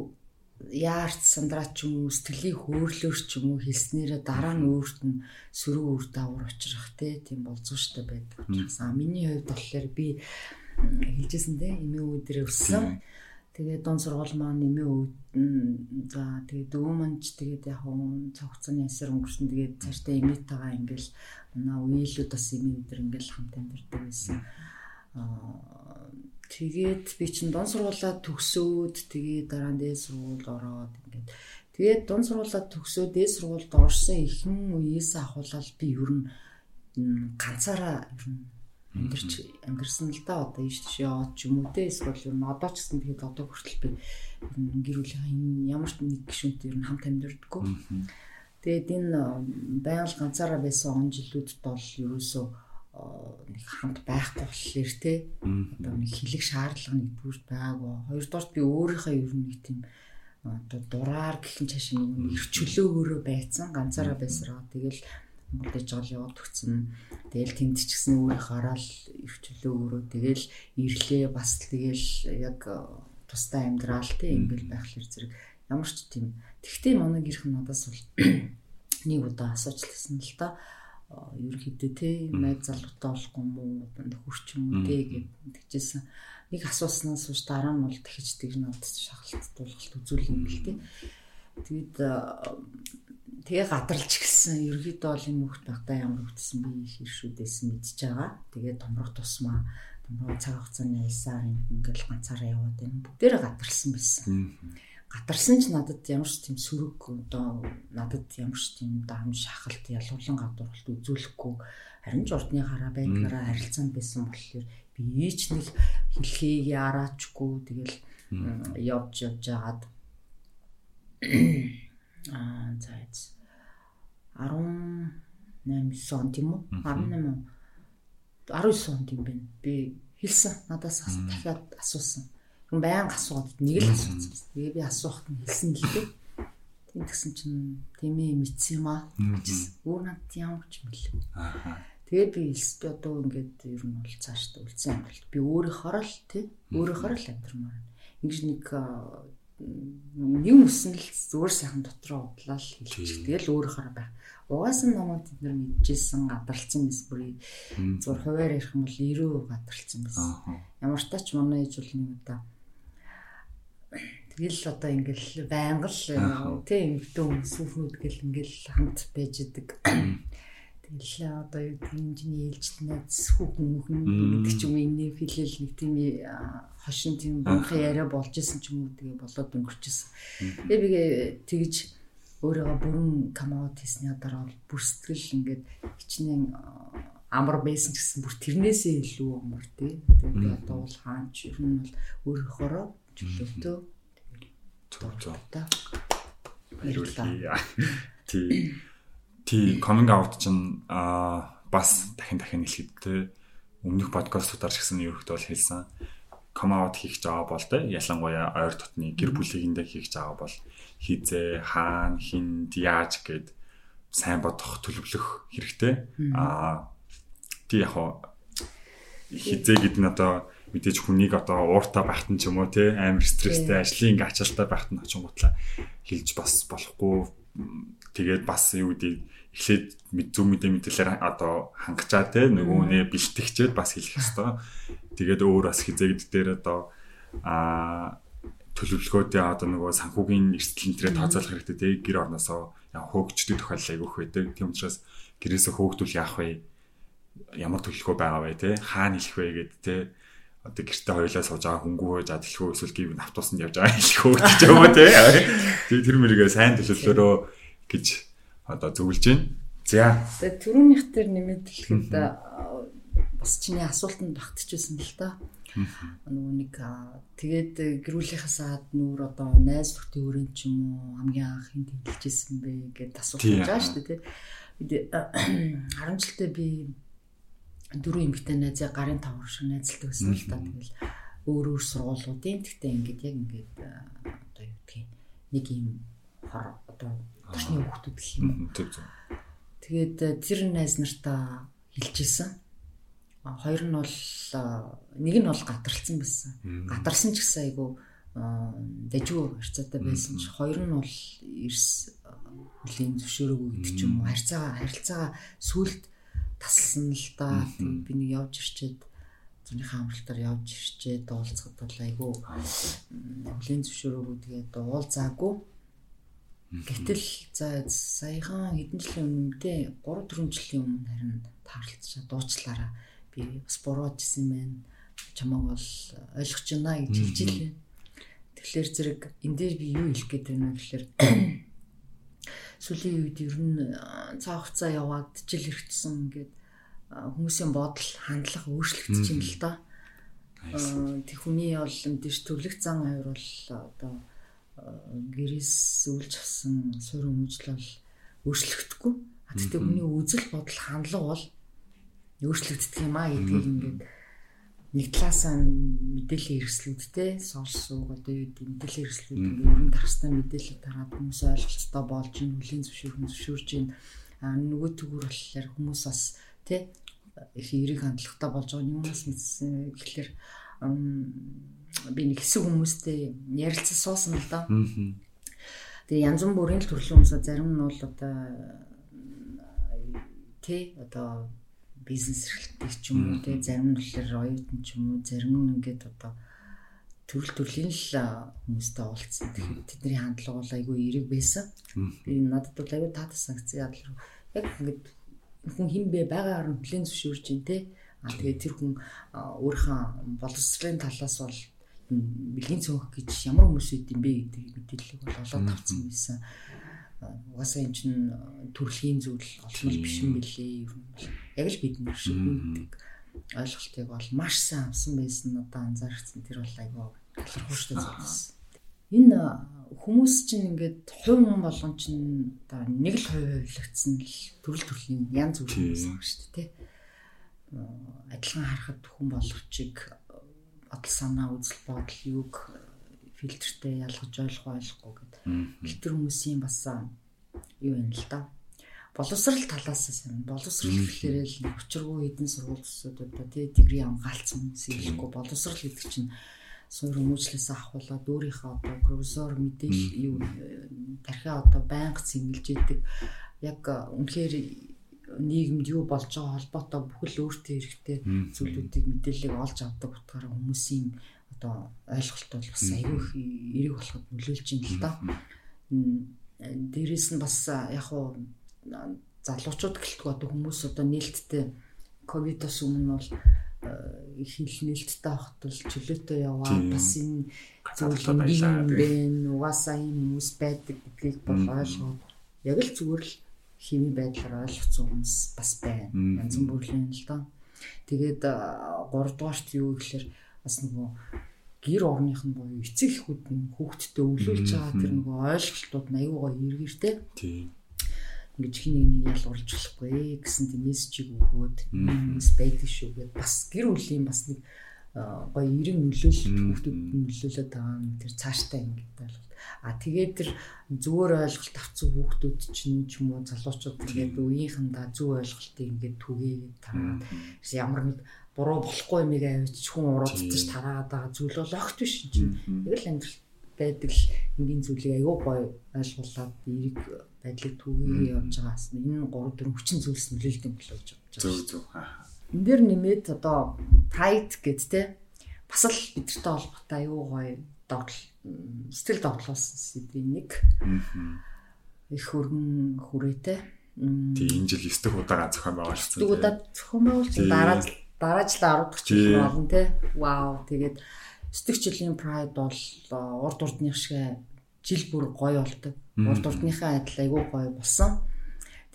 яарч сандраа ч юм уу сэтгэлийн хөөрлөөр ч юм уу хэлснээрээ дараа нь өөрт нь сөрөг үр давар учрах те тийм болцооштой байдаг. А миний хувьд болохоор би хэлжсэн те эмээ үүдрээ өссөн. Тэгээд дон сургууль маань нэмээ өвд за тэгээд дүү маань ч тэгээд яг цаг хугацааны ясаар өнгөрсөн тэгээд цаашдаа эмээтэйгээ ингээл манай үеилүүд бас эмээ өдр ингээл хамт амьдардаг байсан. Аа тэгээд би чинь дон сургуулаа төгсөөд тэгээд дараа нь дээд сургуульд ороод ингээд тэгээд дон сургуулаа төгсөөд дээд сургуульд орсон ихэнх үеэс ахуулаад би ер нь ганцаараа ер нь амьдарч амьдэрсэн л да одоо ийш тийш яваад ч юм уу те. Эсвэл ер нь одоо ч гэсэн тэгээд одоо хүртэл би гэр бүлийн ямар ч нэг гишүүнтэй ер нь хамт амьдэрдэггүй. Тэгээд энэ байгаль ганцаараа байсан он жилүүдэд бол ерөөсөө нэг хамт байхгүй болохоор те. Одоо нэг хилэг шаардлага нэг бүрд байгаагүй. Хоёрдоорт би өөрийнхөө ер нь нэг тийм одоо дураар гэх юм цааш нэг эрчөлөөгөөрөө байцсан. Ганцаараа байсараа. Тэгэл Монголд жол яваад өгсөн. Тэгэл тэнд ч гэсэн өөрийнхөө хараад эрчөлөөгөөрөө тэгэл ирлээ бас тэгэл яг тустай амьдрал те ингээл байхлаар зэрэг. Ямар ч тийм. Тэгтээ манай гэрх надаас бол нэг удаа асуучласан л да ерөөхдөө те найз залуутай болохгүй мүү хурч юм уу те гэж тэгжсэн. Нэг асууснаас хойш дараа нь бол тэгж тэгж надад шахалт дуулгалт үзүүлэх юм бэл те. Тэгээд тэгээ гадарлж гисэн. Ерөөхдөө бол энэ хүүхд багтаа ямар хөвтсөн би их иршүүдээс мэдж байгаа. Тэгээд томрох тусмаа томроо цаг хугацааны ялсаар ингээл ганцаараа яваад байна бүгдээрээ гадарлсан байсан. Гатарсан ч надад ямар ч тийм сөрөг одоо надад ямар ч тийм даам шахалт ялгуулан гадуурхалт үзүүлэхгүй. Харин ч урдны хараа байдгаараа харилцаанд байсан болохоор би ч нэг хэлхийг яраачгүй тэгэл явж явж жагаад аа зайц 18 он тийм үү 18 19 он тийм байна. Би хэлсэн. Надаас дахиад асуусан. Баян асууад нэг л асуусан. Тэгээ би асуухт нь хэлсэн л дээ. Тийм гэсэн чинь тийм ээ мэдсэн юм аа. Өөр над ямар ч мэлээ. Аа. Тэгээ би хэлс би одоо ингээд ер нь бол цааш үлдсэн амьдралт би өөрийнхөө л тий өөрийнхөө л амьдрмаар. Ингэж нэг нэг үсэн л зүгээр сайхан дотроо удлаа л хэлчих. Тэгэл өөрийнхөө байх. Угаасан намайг тэд нар мэдчихсэн гадарлцсан мэс бүрий зур хуваар ярих юм бол 90% гадарлцсан байсан. Ямар ч тач манай ээж бол нэг удаа Тэгэл одоо ингээл байнга л тийм эмгтэн сүфнүүд гэл ингээл хамт байж идэг. Тэгэл одоо юу хэмжээний ээлжтнээ хүүхэн хүүхэн гэдэг ч юм энэ хэлэл нэг тийм хошин тийм бунхан яриа болж исэн ч юм уу тэгээ болоод өнгөрчихсөн. Тэгээ би тэгж өөрийгөө бүрэн камаут хийсний дараа бол бүр сэтгэл ингээд хичнээн амар байсан ч гэсэн бүр тэрнээсээ илүү амар тий. Тэгээ би одоо бол хаач ер нь бол өөрөөхөөрөө чөлөөтөө зөв зөв. Тий. Тий coming out чинь аа бас дахин дахин хэлэхэд өмнөх подкастуудаар ч гэсэн ерөөхдөө бол хэлсэн come out хийх жаа бол те ялангуяа ойр дотны гэр бүлийнхэндээ хийх жаа бол хизээ хаана хинд яаж гэд сайн бодох төлөвлөх хэрэгтэй. Аа тий яг хизээ гэдэг нь одоо мэдээж хүнийг одоо ууртаа байхтан ч юм уу те амар стресстэй ажлын ингээ ачаалтаа байхтан очингуутлаа хэлж бас болохгүй. Тэгээд бас юу гэдэг эхлээд зөв мэдээ мэдээлэлээр одоо хангачаа те нөгөө нэ бэлтгэжээд бас хэлэх хэвээр тэгээд өөр бас хизээгд дээр одоо а төлөвлөгөөтэй одоо нөгөө санхүүгийн эрсдэл энтрээ тооцоолох хэрэгтэй те гэр орносоо хөөгчдөг тохиолдол айгүйх байдаг тийм учраас гэрээсээ хөөгдүүл яах вэ? Ямар төлөвлөгөө байгаа вэ те? Хаана хэлэх вэ гэд те. Одоо гэрте хоёлаа сууж байгаа хөнгүү хөөж адлахөө эсвэл гів автобусанд явж байгаа хэлэхөө гэж юм уу те. Тэр мөрийгээ сайн төлөвлөрөө гэж одоо зөвлөж байна. За. Тэгээ түрүүнийх дээр нэмээд хэлэхэд бас чиний асуултанд багтчихсэн л та. Нөгөө нэг тэгээд гэрүүлийнхаасаа нүүр одоо найз нөхдийн өрөөнд ч юм уу хамгийн анх хин тэмдэглэжсэн бэ гэдээ асуулт байгаа шүү дээ. Тэгээд 10 жилдээ би дөрөв эмэгтэй найзаа гарын тавар шиг найзалдаг байсан л та. Тэгэл өөр өөр сургуулиудын тэгтээ ингээд яг ингээд одоо юу гэдгийг нэг юм хор одоо төрний хүүхдүүд гэх юм. Тэгээд тэр найз нартаа хэлжсэн. Хоёр нь бол нэг нь бол гатарсан байсан. Гатарсан ч гэсэн айгу дажгүй харьцаатай байсан ч хоёр нь бол эрс хүлийн зөвшөөрөөгүй гэдэг ч юм уу харьцаа харилцаа сүлд тасалсан л да. Би нэг явж ирчээд зуныхаа амралтаар явж ирчээд уулзахад бол айгүй хүлийн зөвшөөрөөгүй тэгээд уулзаагүй. Гэтэл за саяхан хэдэн жилийн өмнө дээ 3 4 жилийн өмнө харин таарлцчаа дуучлаараа би бас бурууж исэн байна. чамаг бол ойлгож байна гэж хэлж илээ. Тэгэхээр зэрэг энэ дээр би юу хэлэх гээд байна вэ гэхээр сүүлийн үед ер нь цаа хугацаа яваад жил хэрэгцсэн ингээд хүмүүсийн бодол хандлага өөрчлөгдөж байна л да. Тэг хүний бол мэдээж төрлөх зан авир бол одоо гэрээс үлж авсан суурь хүмүүжил бол өөрчлөгдөхгүй. Гэхдээ хүний үзэл бодол хандлага бол өөрчлөгддөг юм а гэдгийг ингээд нэг талаасаа мэдээллийн хэрэгслүүдтэй сонсог одоо юу мэдээллийн хэрэгслүүд ерөн тархстай мэдээлэл тараад хүмүүс ойлголцтой болж ин хүлийн зөвшөөрөх зөвшөөрж ин. А нөгөө төгөр болохоор хүмүүс бас тий их эерэг хандлагатай болж байгаа. Юунаас мэдсэн гэхэлэр би нэг хэсэг хүмүүстэй ярилцсан суусан л доо. Тэгээ янз бүрийн төрлийн хүмүүс зарим нь бол одоо тий одоо бизнес эрхлэлтэй ч юм уу тий зарим нь болохоор оюутан ч юм уу зарим нь ингээд одоо төрөл төрлийн л хүмүүстэй уулзсан. Тэгэхээр тэдний хандлага бол айгүй эерэг байсан. Би надад бол айгүй таатай санкцсан ядлаа. Яг ингээд хүн хин бэ байгаагаар нь хүлэн зөвшөөрж ин тий. А тэгээ тэр хүн өөрийнхөө боловсролын талаас бол бэлгийн цөөх гэж ямар хүмүүс үт юм бэ гэдэг мэдээллийг бол олоод авсан байсан. Угаасаа эн чинь төрөлхийн зүйл олмол биш юм бэлээ. Яг л бид нар шиг гэдэг ойлголтыг бол маш сайн авсан байсан одоо анзаарчихсан тэр бол айгүй талархууштай зүйлс. Энэ хүмүүс чинь ингээд хувь хүн болгон чинь одоо нэг л хувь хувьлагдсан л төрөл төрлийн янз бүр хүмүүс байгаа шүү дээ адилхан харахад хүн болгочиг бодол санаа үзэл бодол юг фильтртэй ялгаж ойлгох ойлгохгүй гэдэг. Гэтэр хүмүүсийн бас юу юм л да. Боловсрал талаас сайн. Боловсрал гэхлээрээ л учиргүй хэдэн сургуулиудад тий дигри амгаалцсан хүмүүс хэлэхгүй боловсрал гэдэг чинь суурь хүмүүжлээс авахулаад өөрийнхөө одоо профессор мэдээлэл юу тархиа одоо байнга цэнгэлж идэг яг үнэхээр нийгэмд юу болж байгаа холбоотой бүхэл өөртөө хэрэгтэй зүйлүүдийг мэдээллийг олж авдаг утгаараа хүмүүсийн одоо ойлголт бол бас аюу их эерэг болоход нөлөөлж байна л да. Дээрээс нь бас яг хуу залуучууд гэлтгүй одоо хүмүүс одоо нээлттэй ковидос өмнө бол их хил нээлттэй авахд бол чөлөөтэй яваа бас энэ зүйл юм бэ угаасаа юм хүмүүс байдаг гэдгийг бол ойлгоод яг л зүгээр л хими байдлаар ойлгоцсон хүмүүс бас байна. Янз бүрийн л доо. Тэгээд 3 дугаарт юу гэхээр бас нөгөө гэр орных нь боيو эцэг эхүүд нь хүүхдтэй өвлүүлж байгаа тэр нөгөө ойлголтууд нь аюугаа эргэртэй. Тийм. Ингээд хин нэг нэг ялгуулж болохгүй гэсэн тийм мессежийг өгөөд юмс байдаг шүү гэд бас гэр бүлийн бас нэг гоё эрен нөлөөлөл хүүхдүүд нөлөөлөд байгаа юм. Тэр цааштай ингээд бол А тэгээд тэр зүгээр ойлголт авсан хүүхдүүд чинь ч юм уу залуучууд тэгээд үеийнхэндээ зөв ойлголтыг ингээд түгээгээд тараад ямар нэг буруу болохгүй юмыг авчиж хүн уруудчих тараад байгаа зүйл бол огт биш юм чинь. Яг л амьдрал байдаг л энгийн зүйлийг аюу гой ойлгуулад эерэг байдлыг түгээе явж байгаас энэ 3 4 хүчин зүйлс нөлөөлдөг болоо гэж бодож байна. Зөв зөв. Энд дэр нэмээд одоо tight гэд те бас л бидэртэй холбоотой аюу гой догтол сэтгэл догтлуулсан сэдвийн нэг. Их хөргөн хүрээтэй. Тий энэ жил 9 дэх удаагаа зохион байгуулсан. 9 удаа зохион байгуулсан дараа дараа жил 10 дахь жил болно те. Вау тэгээд 9 дэх жилийн Pride бол урд урдных шиг жил бүр гоё болдог. Урд урдныхаа адил айгүй гоё болсон.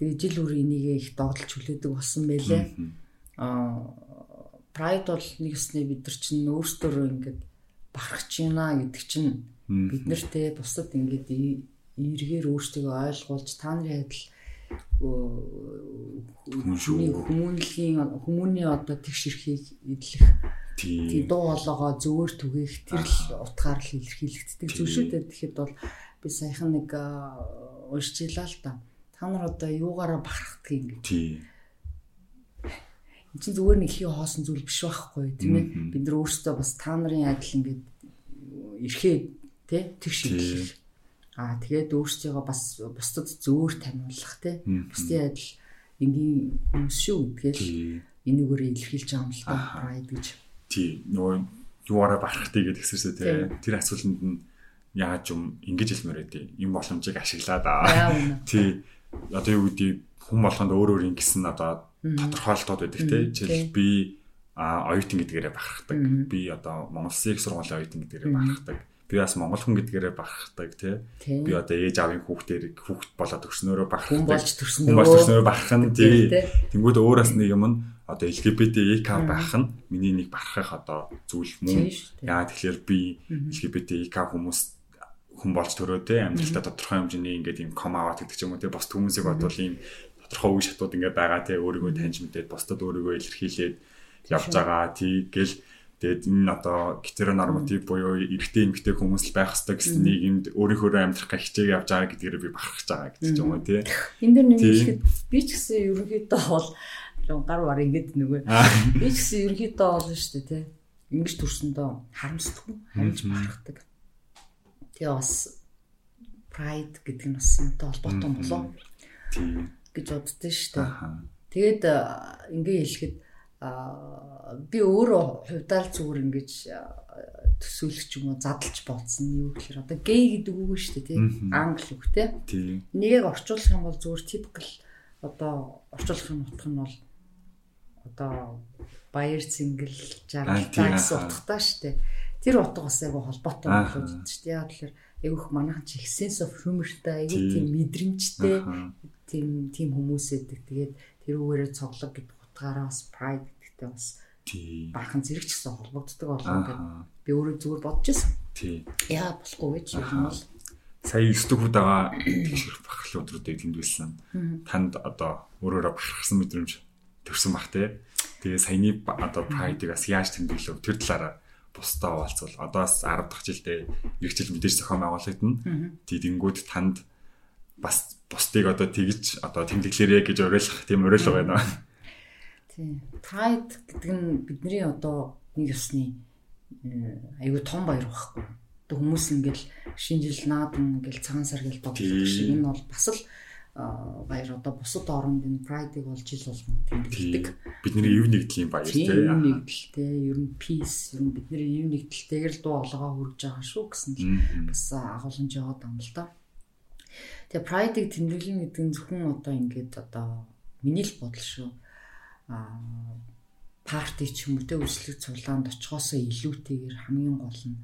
Тэгээд жил бүр энийг их догтлж хүлээдэг болсон байлээ. Pride бол нэг өснөө бид нар чинь өөрсдөө ингээд бахархаж байна гэдэг чинь бид нартэй бусад ингээд эргээр өөртөө ойлгуулж та нарын адил хүмүүнлэгийн хүмүүний одоо тэгш эрхийг эдлэх тий. дуу хоолойгоо зөвөр түгээх тэр л утгаар л илэрхийлэгддэг зүйл шүү дээ. Тэгэхэд бол би саяхан нэг уншиж илаа л да. Та нар одоо юугаараа бахархдаг юм энэ чинь зүгээр нэг хий хоосон зүйл биш байхгүй. Тийм ээ бид нар өөрсдөө бас та нарын адил ингээд эрхээ тий. тэг шийдлэх аа тэгээд өөрсдийгөө бас бусдад зөөр таниулах тий бусдын адил энгийн хүмүүс шүү гэдгээл энийгээр илэрхийлж байгаа юм л та прайд гэж. Тий. Нөгөө юуаараа барахтыг гэдгсэрсэ тий. Тэр асуултанд нь яаж юм ингэж хэлмээр байдیں۔ Им боломжийг ашиглаад аа. Тий. Одоо юу гэдэг хүн болгонд өөр өөр ингэсэн одоо тодорхойлолтууд байдаг те. Жишээл би а оюутан гэдгээрээ бахархдаг. Би одоо Монгол их сургуулийн оюутан гэдгээрээ бахархдаг. Би бас монгол хүн гэдгээрээ бахархдаг тий. Би одоо ээж аавын хүүхдээр хүүхд болоод өгснөөрөө бахархдаг. Хүн болж төрсөн. Хүн болж төрснөөрөө бахархан тий. Тэнгүүд өөрөөс нэг юм нь одоо LGBTQ байх нь миний нэг бахархах одоо зүйл мөн. Яа тэгэхээр би LGBTQ хүмүүс хүн болж төрөө те амьдралдаа тодорхой хэмжээний ингээд юм ком аваад гэдэг ч юм уу те бос хүмүүсийг бодвол ийм тодорхой үе шатууд ингээд байгаа. Те өөрийгөө таньж мэдээд бусдад өөрийгөө илэрхийлээд явж байгаа. Тийгэл тэгээд энэ одоо гетеронорматив буюу эрэгтэй эмэгтэй хүмүүс л байх хэрэгтэй гэсэн нийгэмд өөрийнхөө амьдрах гэх хичээг явж байгаа гэдгээр би бахархаж байгаа гэдэг юм уу тий. Энд дэр нэмэхэд би ч гэсэн ерөнхийдөө бол гар бар ингээд нөгөө. Би ч гэсэн ерөнхийдөө бол шүү дээ тий. Ингэж төрсөндөө харамсдаггүй хамж бахархдаг. Тэгээ бас pride гэдэг нь бас юмтай холбоотой болоо. Тий гэж боддөө шүү дээ. Тэгээд ингээ хэлэхэд би өөрөө хувьдаа л зүгээр ингэж төсөөлөх юм уу задлж бодсон юу гэхээр одоо гей гэдэг үг шүү дээ тийм англи үг тийм нэг орчуулах юм бол зүгээр typical одоо орчуулахын утга нь бол одоо баяр цэнгэл жаргалтай гэсэн утгатай шүү дээ. Тэр утга бас айгу холбоотой болоод байна шүү дээ. Яг тэгэхээр айгүйх манайхан чи sense of humorтай айгүй тийм мэдрэмжтэй тийм тийм хүмүүс эдэг тэгээд тэр үгээрээ цоглог гэдэг утгаараа бас pride гэдэгтэй бас баахан зэрэг ч гэсэн холбогддог гэдэг би өөрөө зүгээр бодож байсан. Тий. Яа болохгүй чи юм бол сая 9 дэх удаага тэгшэрх бахархлын өдрүүдийг тэмдэглэсэн. Танд одоо өөрөөрөө бахархсан мэдрэмж төрсэн бах те. Тэгээ саяны одоо pride-ыг бас яаж тэмдэглэв тэр талаараа бусдаа хуваалцвал одоо бас 10 дахь жилдээ ирэх жил мэдээж зохион байгуулагдана. Тийдэнгүүд танд бас бусдыг одоо тэгж одоо тэмдэглэрээ гэж уриалах тийм уриалга байна. Тийм. Pride гэдэг нь бидний одоо нэг ёсны аюу тун баяр байхгүй. Одоо хүмүүс ингээл шинжил наадан ингээл цагаан сар гэл бодлого шиг энэ бол бас л баяр одоо бусад оронд энэ Pride-ыг бол жил болгон тэмдэглэдэг. Бидний ив нэгдлийн баяр тийм. Ив нэгдэлтэй, ер нь peace, ер нь бидний ив нэгдэлтэйгээр л дуу олгоо хүрж байгаа шүү гэсэн л бас агуулж яваад байгаа юм л да. Тэгээ Pride-ыг тэмдэглэн гэдэг нь зөвхөн одоо ингээд одоо миний л бодол шүү. Парти ч юм уу тэ үйлчлэг цуглаанд очихоосоо илүүтэйгээр хамгийн гол нь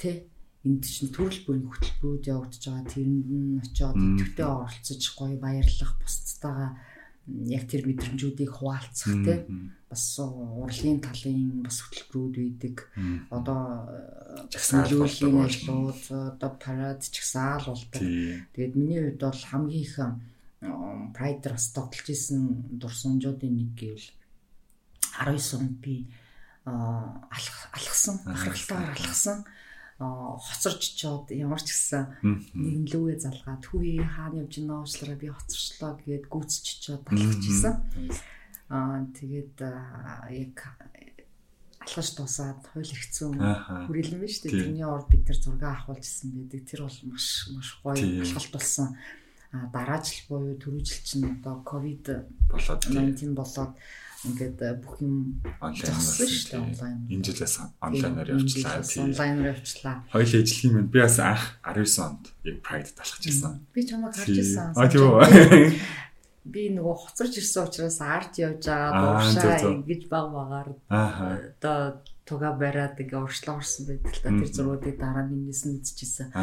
тэ энд чинь төрөл бүрийн хөтөлбөрүүд явагдаж байгаа тэрэнд нь очиод идэвхтэй оролцож гоё баярлах бусдтайгаа яг тэр мэдрэмжүүдийг хуваалцах тэ бас урлагийн талын бас хөтөлбөрүүд үйдэг одоо жагсаалуулын ажлууд одоо парад жагсаал болдог. Тэгээд миний хувьд бол хамгийн их Pride бас тогтолж исэн дурсамжуудын нэг гэвэл 19 онд би алхсан бахархалтаар алхсан хоцорч чод ямар ч гэсэн нэгэн лүүгээ залгаад хүү хаана явж байна уучлаарай би хоцорчлоо гээд гүцч чод алхаж исэн. Аа тэгээд яг алхаж дуусаад хууль хэрэгцсэн хүрээлэн байна шүү дээ. Тэрний орд бид нар зураг авахулжсэн байдаг. Тэр бол маш маш гоё алхалт болсон дараа жил буюу түрүү жил чинь одоо ковид болоод 19 болоод ингээд бүх юм онлайнаар шүү дээ онлайн. Энэ жилээс онлайнаар явуулчлаа. Онлайнаар явуулчлаа. Хоёул ижлэгийн мэд би бас анх 19 онд яг Pride талхаж ирсэн. Би чамайг харж ирсэн. А тийм үү. Би нөгөө хоцорч ирсэн учраас арт явж байгаа дуушаа ингэж баг багаар одоо туга бариад ингээ уршлаа орсон байдаг л та тэр зургуудыг дараа нь нээсэн үзчихсэн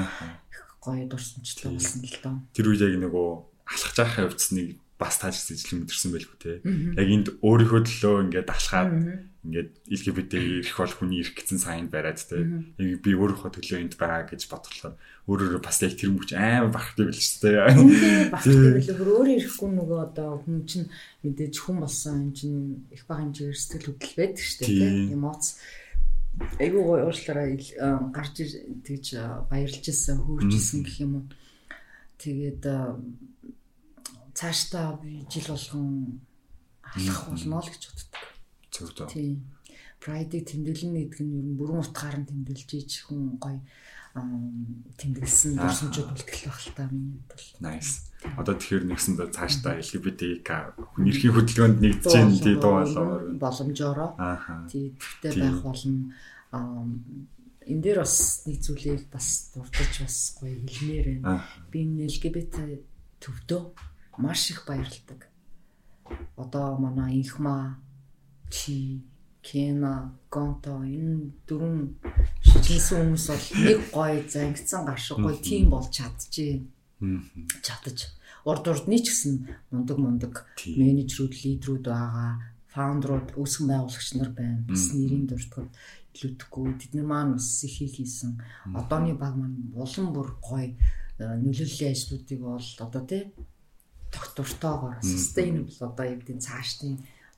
гоё дурсамжтай болсон л доо. Тэр үед яг нөгөө алхаж байхаа явцсныг бас тааж сэжлэн мэдэрсэн байлгүй те. Яг энд өөрийнхөө төлөө ингээд алхаад ингээд LGBT ирэх бол хүний ирэх гэсэн сайн бариад те. Яг би өөрийнхөө төлөө энд байгаа гэж бодлоо. Өөрөөрөө бас яг тэр мөч амар бахтай байл шүү дээ. Бахтай байл. Өөрөө ирэхгүй нөгөө одоо хүн чинь мэдээж хүн болсон юм чинь их бага хэмжээгээр сэтгэл хөдлөл байдаг шүү дээ те. Эмоц айгүй гоё уучлаарай гарч тэгж баярлж исэн хөвж исэн гэх юм уу. Тэгээд цаашдаа би жил болгон алах болно л гэж боддог. Зөв зөв. Тийм. Pride-ийг тэмдэглэнэ гэдэг нь ер нь бүрэн утгаар нь тэмдэглэж ич хүн гоё тэмдэглэсэн дурсамжууд үлдэх байх л та миний бол. Nice. Одоо тэгэхээр нэгсэндээ цаашдаа LGBTQ хүн эрхийн хөдөлгөөнд нэгдэж гин тий дуу болоо боломжоор. Тий тэгтээ байх болно. энэ дээр бас нэг зүйлийг бас дурдж бас гоё хэлмээр байна. Би энэ LGBT төвдөө маш их баярлдаг. Одоо манай инхма чи Кена, Гонто энэ дөрвөн шижинсэн хүмүүс бол нэг гоё зангидсан гашиг гоё тим болж чадчихээн. Чадаж. Урд урдны ч гэсэн мундаг мундаг менежерүүд, лидерүүд байгаа, фаундерууд, үүсгэн байгуулагч нар байна. Бас нэрийн дуртагд илүүдэхгүй. Тэд нар маань бас их хийсэн. Одооны баг маань улам бүр гоё нөлөөллийн ажлуудыг бол одоо тий тогтвортойгоор sustainable одоо яг тийм цаашдын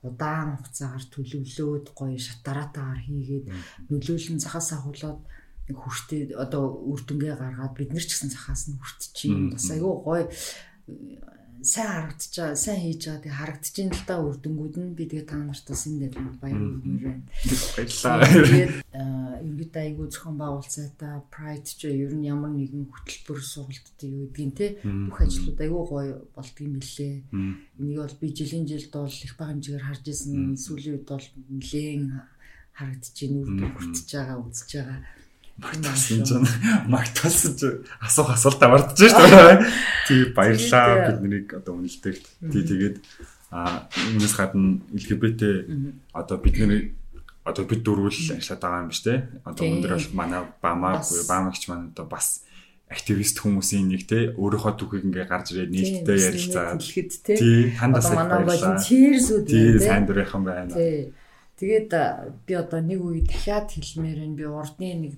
удаан хугацаагаар төлөвлөөд гоё шатараатаагаар хийгээд нөлөөлөн цахаас ахуулаад хүртээ одоо үр дүнгээ гаргаад бид нар ч гэсэн цахаас нь хүртчихин бас айгүй гоё сайн харагдчихаа, сайн хийж байгаа тий харагдчихин л та үрдэнгүүд нь би тэгээ та нарт бас энэ дээр баярлалаа. Баярлалаа. Тэгээд ингээд айгүй зохион байгуулцаатай Pride ч ер нь ямар нэгэн хөтөлбөр сургалтад юу гэдгийг тий бүх ажлууд айгүй гоё болдгийм билээ. Энийг бол би жилийн жилд бол их бага хэмжээгээр харж исэн. Сүүлийн үед бол нэлээд харагдчихээн үр дүн хүртэж байгаа, үзэж байгаа магтсан ч магтсан ч асуух асуулт авардж шүү дээ. Тий баярлаа. биднийг одоо үнэлдэгт. Тий тэгээд а энэс гадна LGBT одоо бидний одоо бид дөрвөл ажиллаад байгаа юм биш үү? Одоо өндөр бол манай бамаа баамагч маань одоо бас активист хүмүүсийн нэг те? Өөрийнхөө түүхийг ингээ гарч ирээд нийтдээ ярилцаад. тий тандас баярлалаа. Тий сайн дурынхан байна. Тий Тэгээд би одоо нэг үе дахиад хэлмээр энэ би урдны нэг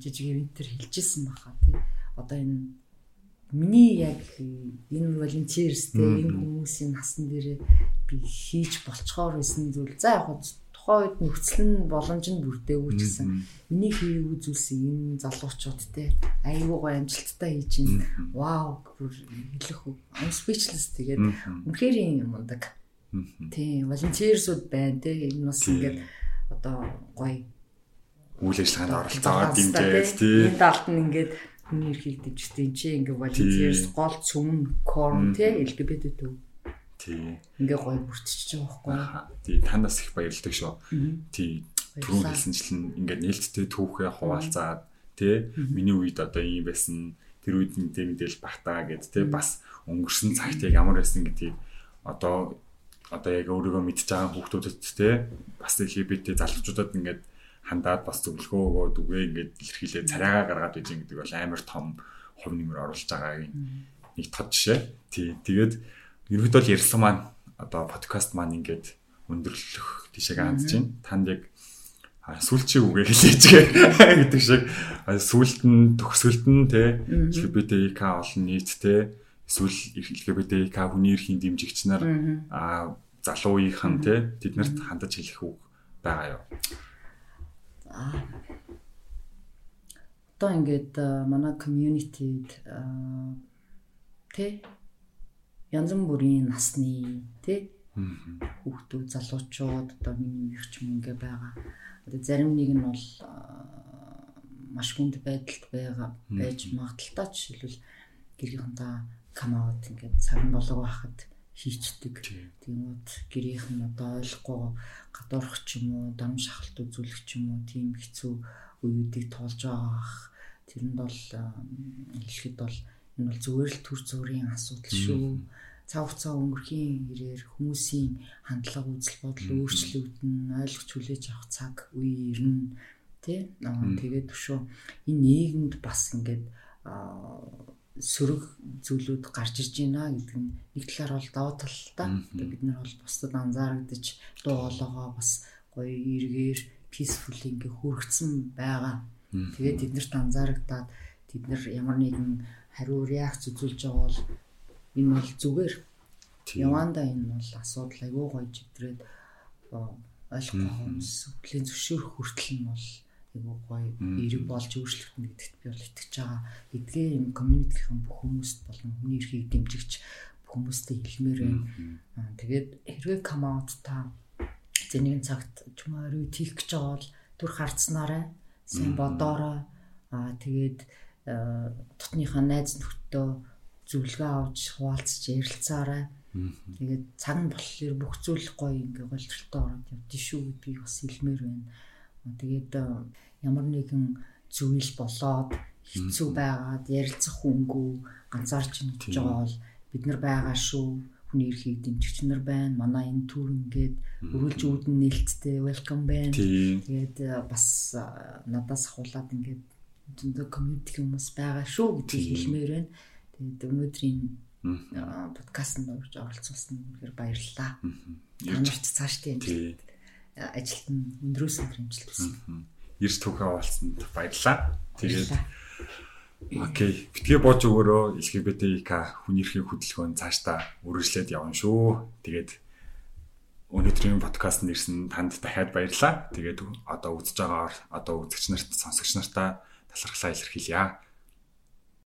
жижиг ивентэр хэлжсэн баха тий. Одоо энэ миний яг энэ волонтерстэй энэ хүмүүсийн насан дээр би хийж болцохоор байсан зүйл. За яг тухайн үед нөхцөл нь боломж нь бүрдээгүй ч гэсэн миний хийгээгүй зүйлсийг энэ залуучууд те айгүй гоо амжилттай хийж ин вау хэлэх I'm speechless тэгээд үнэхээр юм мундаг Тийм, волонтерсууд байна те. Энэ бас ингээд одоо гоё үйл ажиллагаанд оролцоод ингээд тийм. Энэ талд нь ингээд хүний эрхийг дэмждэг чи ингээд волонтерс гол цөмн корн те LGBT төв. Тий. Ингээ гоё бүртчихэж байгаа байхгүй. Тий, танаас их баярлалаа шүү. Тий. Түрүү хэлсэнчлэн ингээд нээлттэй түүхээ хуваалцаад тий миний үед одоо ийм байсан тэр үед мэдээ мэдээл багтаа гэд тий бас өнгөрсөн цагт яг ямар байсан гэдгийг одоо одоо яг өөрийгөө мэдж байгаа хүүхдүүдэд те бас LGBT залуучуудад ингээд хандаад бас зөвлөгөө өгөөд үгээ ингээд илэрхийлээ царайгаа гаргаад байж гэдэг бол амар том хувь нэмэр оруулж байгаа нэг тод жишээ. Тий. Тэгээд ерөнхийдөө л ярьсан маань одоо подкаст маань ингээд өндөрлөх тийшээ хандж байна. Танд яг сүүлчийн үгээ хэлээч гэдэг шиг сүүлд нь төгсгөлд нь те LGBTQ олон нийт те эсвэл LGBT хүний эрхийн дэмжигч нар а залуу үеийнхэн те тэднэрт хандаж хэлэх үг байгаа юу? Одоо ингээд манай community-д тэ янз бүрийн насны тэ хүүхдүүд залуучууд одоо миний үеч юм ингээ байгаа. Одоо зарим нэг нь бол маш хүнд байдалд байгаа байж магадaltaа жишээлбэл гэрийнхэнтэй come out ингээд цаг болог байхад хийчдэг. Тэгмүүд гэрийнх нь одоо ойлгохгүй гадуурх ч юм уу, дам шахалт үзүүлэх ч юм уу, тийм хэцүү үеүүдийг тоолж байгаах. Тэрэнд бол хэлэхэд бол энэ бол зүгээр л төр зүрийн асуудал шүү. Цав хугацаа өнгөрхийн хэрээр хүмүүсийн хандлага үзэл бодол өөрчлөгдөн, ойлгож хүлээж авах цаг үе ирнэ. Тэ? Тэгээд өшөө энэ нийгэмд бас ингээд сөрөг зүйлүүд гарч ирж байна гэдэг нь нэг талаар бол даваа талтай. Бид нар бол бусдад анзаарагдаж дуу хоолойгоо бас гоё эргээр peaceful ингээ хүргэсэн байгаа. Тэгээд тэднэрт анзаарагдаад тэд нар ямар нэгэн хариу реакц үзүүлж байгаа бол энэ бол зүгээр. Яванда энэ бол асуудал айгүй гоё читрээд ойлгохгүй хүмүүс хүлэн зөвшөөрөх хүртэл нь бол айгүй гоё эрэг болж өөрчлөгдөн гэдэгт би бол итгэж байгаа. Эдгээр юм community-ийн бүх хүмүүст болон хүний эрхийг дэмжигч хүмүүстэй хэлмээр байна. Тэгээд хэрвээ come out та зэнийн цагт ч юм уу орой тийх гэж байгаа бол түр харцнаарай. Сайн бодоорой. Аа тэгээд дотныхаа найз нөхдөд зөвлөгөө авч хуваалцаж ярилцаарай. Тэгээд цаг нь болохоор бүх зүйл гоё ингээ голдролтой ороод явдсан шүү гэдгийг бас хэлмээр байна. Тэгээд ямар нэгэн зүйл болоод хэцүү байгаад ярилцах хүнгүй ганцаарч нэгж байгаа бол бид нар байгаа шүү. хүний эрхийг дэмжигч нар байна. Манай энэ түр ингээд өрүүлж үүдэн нээлттэй welcome байна. Тэгээд бас надаас ахуулаад ингээд зөндөө community хүмүүс байгаа шүү гэдгийг хэлмээр байна. Тэгээд өнөөдрийн подкастт орж оролцуулсан үнэхээр баярлалаа. Танарт цааш тийм ажилт нь өндрөөс өндөр хэмжилт хүсье. Ирс түүхээ олцсонд баярлалаа. Тэгээд Окей. Битгий бууж өгөөрөө LGBTQ хүний эрхийн хөдөлгөөн цаашдаа үргэлжлээд явна шүү. Тэгээд өнөөдрийн подкаст нэрсэн танд дахиад баярлалаа. Тэгээд одоо үзэж байгаагаар одоо үзэгч нарт сонсогч нартаа талархлаа илэрхийлье.